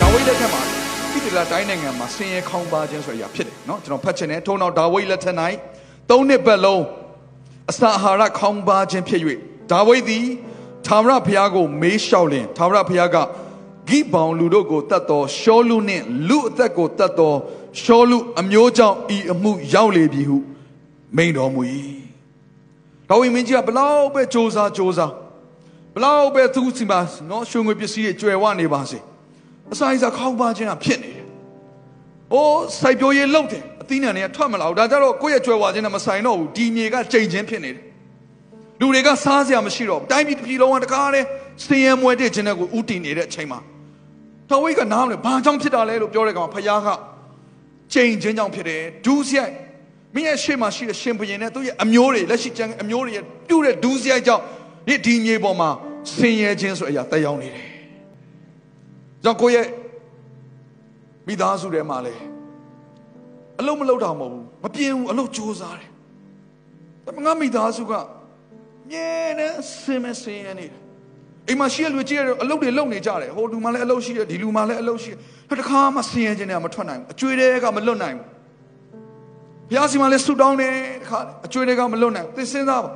ဒါဝိဒ်လက်ထက်မှာဣသရေလတိုင်းနိုင်ငံမှာဆင်းရဲခေါင်းပါခြင်းဆိုတဲ့အရာဖြစ်တယ်နော်ကျွန်တော်ဖတ်ချင်တယ်ထို့နောက်ဒါဝိဒ်လက်ထက်၌သုံးနှစ်ပတ်လုံးအစာအာဟာရခေါင်းပါခြင်းဖြစ်၍ဒါဝိဒ်သည်သာဝရဘုရားကိုမေးလျှောက်လင်သာဝရဘုရားကဂိဗောင်လူတို့ကိုတတ်တော်ရှောလူနှင့်လူအသက်ကိုတတ်တော်ရှောလူအမျိုးကြောင့်ဤအမှုရောက်လေပြီဟုမိန်တော်မူ၏ဒါဝိမင်းကြီးကဘလောက်ပဲစ조사စ조사ဘလောက်ပဲသူစီမှာနော်ရွှေငွေပစ္စည်းတွေကြွယ်ဝနေပါစေ အစာအိစာခေါင်းပါခြင်းကဖြစ်နေတယ်။အိုးစိုက်ပျိုးရေးလုပ်တယ်အသီးနှံတွေကထွက်မလာဘူးဒါကြတော့ကိုယ့်ရဲ့ကျွယ်ဝခြင်းနဲ့မဆိုင်တော့ဘူးဒီမြေကချိန်ချင်းဖြစ်နေတယ်။လူတွေကစားစရာမရှိတော့ဘူးတိုင်းပြည်တစ်ပြည်လုံးကတကားလဲစင်ရဲမွဲတဲ့ခြင်းနဲ့ကိုဥတည်နေတဲ့အချိန်မှာတဝိတ်ကနားမလဲဘာကြောင့်ဖြစ်တာလဲလို့ပြောတဲ့ကောင်ဖယားကချိန်ချင်းကြောင့်ဖြစ်တယ်ဒူးစရိုက်မင်းရဲ့ရှေ့မှာရှိတဲ့ရှင်ဘုရင်နဲ့သူ့ရဲ့အမျိုးတွေလက်ရှိကျန်အမျိုးတွေရဲ့ပြုတ်တဲ့ဒူးစရိုက်ကြောင့်ဒီဒီမြေပေါ်မှာဆင်းရဲခြင်းဆိုအရာတက်ရောက်နေတယ်။ ကြောင့်ကိုယ့်ရဲ့မိသားစုထဲမှာလေအလုံးမလုံးတာမဟုတ်ဘူးမပြင်းဘူးအလုံးစူးစားတယ်။ဒါပေမဲ့ငါမိသားစုကမြဲတမ်းဆင်းမဆင်းရဲနေတယ်။အိမ်မှာရှိရလူကြီးရအလုပ်တွေလုပ်နေကြတယ်။ဟိုလူမှလည်းအလုပ်ရှိတယ်ဒီလူမှလည်းအလုပ်ရှိတယ်။တခါမှဆင်းရဲခြင်းတွေကမထွက်နိုင်ဘူး။အကျွေးတွေကမလွတ်နိုင်ဘူး။ဘုရားစီမှာလည်းဆူတောင်းတယ်တခါအကျွေးတွေကမလွတ်နိုင်ဘူး။သင်စဉ်းစားပါ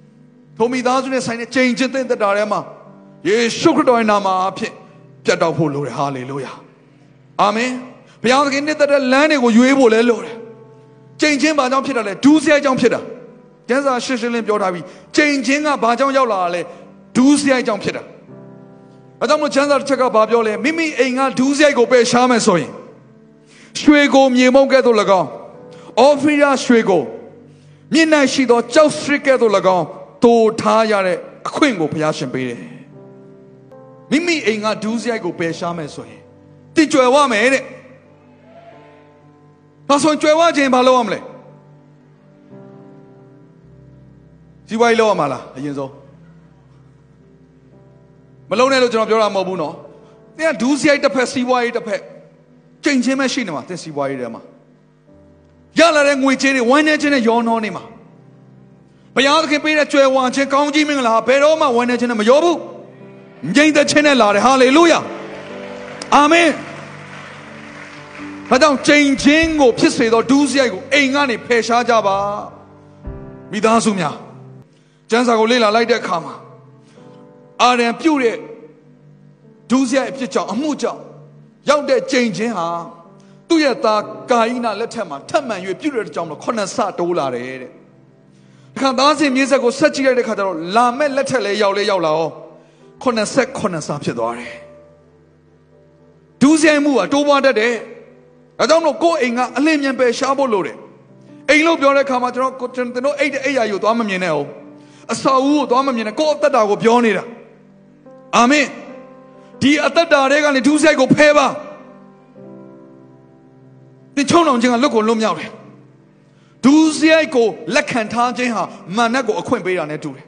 ။ထိုမိသားစုနဲ့ဆိုင်တဲ့ချိန်ချင်းတဲ့တာထဲမှာယေရှုခရစ်တော်ရဲ့နာမအဖြစ် ပြတ်တော့ဖို့လိုတယ်ဟာလေလုယာအာမင်ဘုရားသခင်နဲ့တဲ့လမ်းတွေကိုရွေးဖို့လဲလိုတယ်ချိန်ချင်းဘာကြောင့်ဖြစ်တာလဲဒူးစရိုက်ကြောင့်ဖြစ်တာကျမ်းစာရှင်းရှင်းလင်းပြောထားပြီးချိန်ချင်းကဘာကြောင့်ရောက်လာတာလဲဒူးစရိုက်ကြောင့်ဖြစ်တာအဲကြောင့်မို့ကျမ်းစာတစ်ချက်ကဘာပြောလဲမိမိအိမ်ကဒူးစရိုက်ကိုပယ်ရှားမယ်ဆိုရင်ရွှေကိုမြေမုံကဲ့သို့၎င်းအော်ဖီယာရွှေကိုမြင့်နိုင်ရှိသောကြောက်စရစ်ကဲ့သို့၎င်းတိုးထားရတဲ့အခွင့်ကိုဘုရားရှင်ပေးတယ် မိမိအိမ်ကဒူးစရိုက်ကိုပယ်ရှားမယ်ဆိုရင်တိကျွယ်ဝမယ်တဲ့ဒါဆိုရင်ကျွယ်ဝခြင်းဘာလုပ်ရမလဲစီးပွားရေးလုပ်ရမှာလားအရင်ဆုံးမလုံးနဲ့လို့ကျွန်တော်ပြောတာမဟုတ်ဘူးနော်သင်ကဒူးစရိုက်တစ်ဖက်စီးပွားရေးတစ်ဖက်ချိန်ချင်းပဲရှိနေမှာသင်စီးပွားရေးထဲမှာရလာတဲ့ငွေကြေးတွေဝမ်းနေခြင်းနဲ့ရောနှောနေမှာဘုရားသခင်ပေးတဲ့ကြွယ်ဝခြင်းကောင်းကြီးမင်္ဂလာဘယ်တော့မှဝမ်းနေခြင်းနဲ့မရောဘူး ငြိမ်သက်ခြင်းနဲ့လာတယ်ဟာလေလုယာအာမင်ဘာကြောင့်ချိန်ချင်းကိုဖြစ်စေသောဒူးစရိုက်ကိုအိမ်ကနေဖယ်ရှားကြပါမိသားစုများကျမ်းစာကိုလေ့လာလိုက်တဲ့အခါမှာအာရန်ပြုတ်တဲ့ဒူးစရိုက်အဖြစ်ကြောင့်အမှုကြောင့်ရောက်တဲ့ချိန်ချင်းဟာသူ့ရဲ့သားကာယိနလက်ထက်မှာထပ်မံ၍ပြုတ်တဲ့ကြောင့်တော့ခုနှစ်ဆတိုးလာတယ်တဲ့။ခါသားစဉ်မြေဆက်ကိုဆက်ကြည့်လိုက်တဲ့ခါကျတော့လာမဲ့လက်ထက်လဲရောက်လဲရောက်လာအောင် 89ဆဖြစ်သွားတယ်ဒူးဆိုင်မှုကတိုးပွားတတ်တယ်အဲကြောင့်လို့ကိုယ့်အိမ်ကအလင်းမြန်ပဲရှားဖို့လိုတယ်အိမ်လို့ပြောတဲ့ခါမှာကျွန်တော်ကျွန်တော်အိတ်တဲ့အိယာယူသွားမမြင်နဲ့အောင်အစာဦးကိုသွားမမြင်နဲ့ကိုယ့်အသက်တာကိုပြောနေတာအာမင်ဒီအသက်တာတွေကနေဒူးဆိုင်ကိုဖဲပါဒီချုံအောင်ခြင်းကလွတ်ကိုလွတ်မြောက်တယ်ဒူးဆိုင်ကိုလက်ခံထားခြင်းဟာမာနကိုအခွင့်ပေးတာနဲ့တူတယ်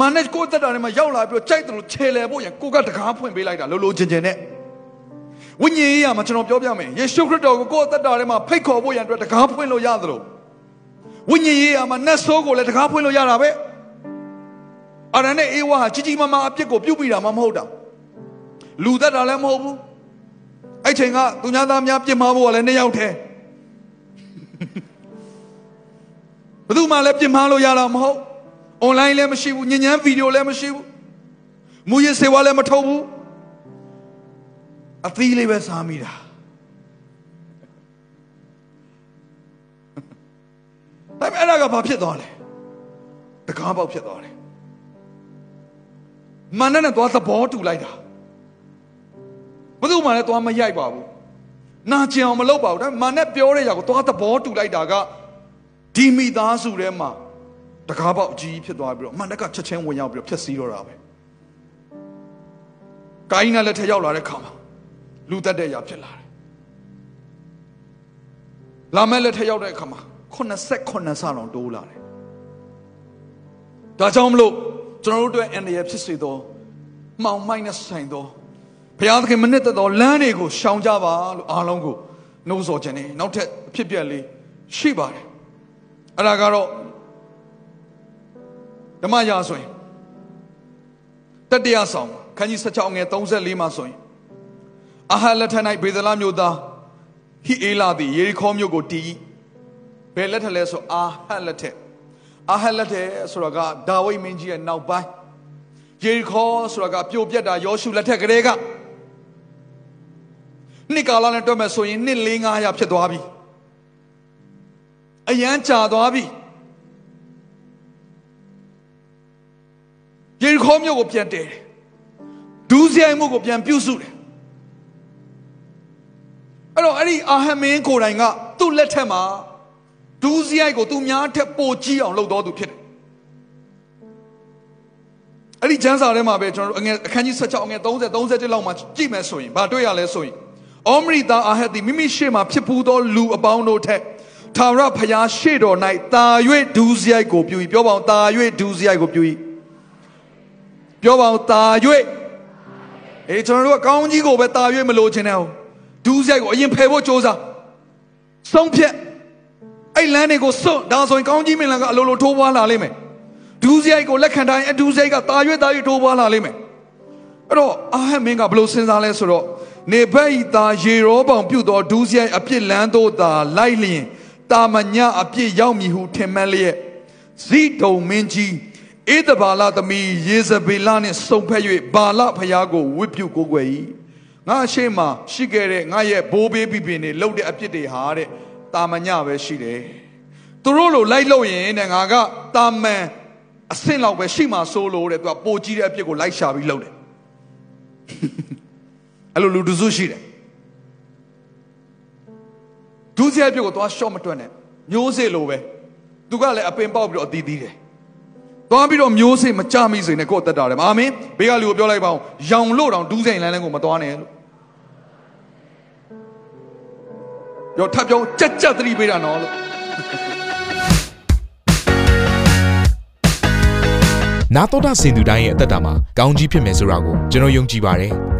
မာနဲ့ကိုယ်တက်တာနဲ့မှရောက်လာပြီးတော့ကြိုက်တယ်လို့ခြေလဲဖို့ရန်ကိုကတကားဖွင့်ပေးလိုက်တာလိုလိုချင်ချင်နဲ့ဝိညာဉ်ရေးရမှာကျွန်တော်ပြောပြမယ်ယေရှုခရစ်တော်ကိုကိုယ်တက်တာထဲမှာဖိတ်ခေါ်ဖို့ရန်အတွက်တကားဖွင့်လို့ရသလိုဝိညာဉ်ရေးရမှာနတ်ဆိုးကိုလည်းတကားဖွင့်လို့ရတာပဲအာရနဲ့အေဝါဟာကြီးကြီးမားမားအပြစ်ကိုပြုတ်ပြီးတာမှမဟုတ်တာလူတက်တာလည်းမဟုတ်ဘူးအဲ့ချိန်ကသူများသားများပြင်မာဖို့ကလည်းနှစ်ယောက်တည်းဘယ်သူမှလည်းပြင်မာလို့ရတာမဟုတ် online လည်းမရှိဘူးညဉ့်ညမ်းဗီဒီယိုလည်းမရှိဘူးမူရစေဝါလည်းမထုတ်ဘူးအသီးလေးပဲစားမိတာဒါပေမဲ့အဲ့ဒါကဘာဖြစ်သွားလဲတကားပေါက်ဖြစ်သွားတယ်မန္တနဲ့သွားသဘောတူလိုက်တာဘယ်သူမှလည်းသွားမရိုက်ပါဘူးနာကျင်အောင်မလုပ်ပါဘူးဒါပေမဲ့မန္တပြောတဲ့ຢာကိုသွားသဘောတူလိုက်တာကဒီမိသားစုထဲမှာ တကားပေါက်အကြီးဖြစ်သွားပြီးတော့မန္တကချက်ချင်းဝင်ရောက်ပြီးတော့ဖျက်ဆီးတော့တာပဲကိုင်းနာလက်ထက်ရောက်လာတဲ့ခါမှာလူတက်တဲ့အရာဖြစ်လာတယ်လာမဲ့လက်ထက်ရောက်တဲ့အခါမှာ89ဆလောက်တိုးလာတယ်ဒါကြောင့်မလို့ကျွန်တော်တို့အတွက်အန္တရာယ်ဖြစ်စေသောမှောင်မိုက်နဲ့ဆိုင်သောဘုရားသခင်မနစ်သက်သောလမ်းတွေကိုရှောင်ကြပါလို့အားလုံးကိုနှိုးဆော်ခြင်းနဲ့နောက်ထပ်အဖြစ်ပြက်လေးရှိပါတယ်အဲ့ဒါကတော့ ဓမ္မရာဆိုရင်တတရဆောင်ခန်းကြီး16ငယ်34မှာဆိုရင်အာဟလက်ထ၌ဘေဒလာမြို့သားဟိအေလာသည်ယေရီခေါမြို့ကိုတည်ဘယ်လက်ထလဲဆိုအာဟလက်ထအာဟလက်ထဆိုတော့ကဒါဝိမင်းကြီးရဲ့နောက်ပိုင်းယေရီခေါဆိုတာကပြိုပြက်တာယောရှုလက်ထက်ကလေးကနှစ်ကာလနဲ့တွက်မဲ့ဆိုရင်နှစ်၄900ဖြစ်သွားပြီအရန်ကြာသွားပြီ ယေရီခေါမြို့ကိုပြန်တည်တယ်ဒူးစရိုက်မှုကိုပြန်ပြုစုတယ်အဲ့တော့အဲ့ဒီအာဟမင်းကိုယ်တိုင်ကသူ့လက်ထက်မှာဒူးစရိုက်ကိုသူများထက်ပိုကြီးအောင်လုပ်တော်သူဖြစ်တယ်အဲ့ဒီကျမ်းစာထဲမှာပဲကျွန်တော်တို့အငယ်အခန်းကြီး16အငယ်30 31လောက်မှာကြည့်မယ်ဆိုရင်ဘာတွေ့ရလဲဆိုရင်အောမရိသားအာဟက်သည်မိမိရှေ့မှာဖြစ်ပူးသောလူအပေါင်းတို့ထက်သာရဖျားရှေ့တော်၌တာ၍ဒူးစရိုက်ကိုပြု၏ပြောပါအောင်တာ၍ဒူးစရိုက်ကိုပြု၏ ပြောပါအောင်တာ၍အေးကျွန်တော်တို့ကကောင်းကြီးကိုပဲတာ၍မလို့ခြင်းတဲ့ဟုတ်ဒူးစရိုက်ကိုအရင်ဖယ်ဖို့စ조사ဆုံးဖြတ်အဲ့လမ်းတွေကိုစွန့်ဒါဆိုရင်ကောင်းကြီးမင်္ဂလာကအလိုလိုထိုးပွားလာလိမ့်မယ်ဒူးစရိုက်ကိုလက်ခံတိုင်းအဒူးစရိုက်ကတာ၍တာ၍ထိုးပွားလာလိမ့်မယ်အဲ့တော့အာဟမင်းကဘလို့စဉ်းစားလဲဆိုတော့နေဘက်ဤသားရေရောပေါင်ပြုတ်သောဒူးစရိုက်အပြစ်လန်းတို့သာလိုက်လျင်တာမညအပြစ်ရောက်မည်ဟုထင်မှန်းလျက်ဇိဒုံမင်းကြီး ဧဒဘာလသမီးယေဇဗေလနှင့်စုံဖက်၍ဘာလဖျားကိုဝစ်ပြုတ်ကိုးကွယ်၏ငါအရှိမရှိခဲ့တဲ့ငါရဲ့ဘိုးဘေးပြပင်တွေလှုပ်တဲ့အပြစ်တွေဟာတဲ့တာမညပဲရှိတယ်သူတို့လိုလိုက်လို့ရင်တဲ့ငါကတာမန်အဆင့်လောက်ပဲရှိမှဆိုးလို့တဲ့သူကပိုကြီးတဲ့အပြစ်ကိုလိုက်ရှာပြီးလှုပ်တယ်အဲ့လိုလူတစုရှိတယ်ဒုစရိုက်ပြစ်ကိုသွားရှော့မတွက်နဲ့မျိုးစေ့လိုပဲသူကလည်းအပင်ပေါက်ပြီးတော့အတီးတီးတယ် သွားပြီးတော့မျိုးစေ့မကြမိစေနဲ့ကိုယ့်တက်တာတယ်အာမင်ဘေးကလူကိုပြောလိုက်ပါအောင်ရောင်လို့တောင်ဒူးစိန်လန်းလန်းကိုမသွားနဲ့လို့ရောထပ်ပြောကြက်ကြက်သတိပေးတာနော်လို့နာတော်တာစင်သူတိုင်းရဲ့အသက်တာမှာကောင်းကြီးဖြစ်မယ်ဆိုတာကိုကျွန်တော်ယုံကြည်ပါတယ်။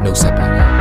nos separa.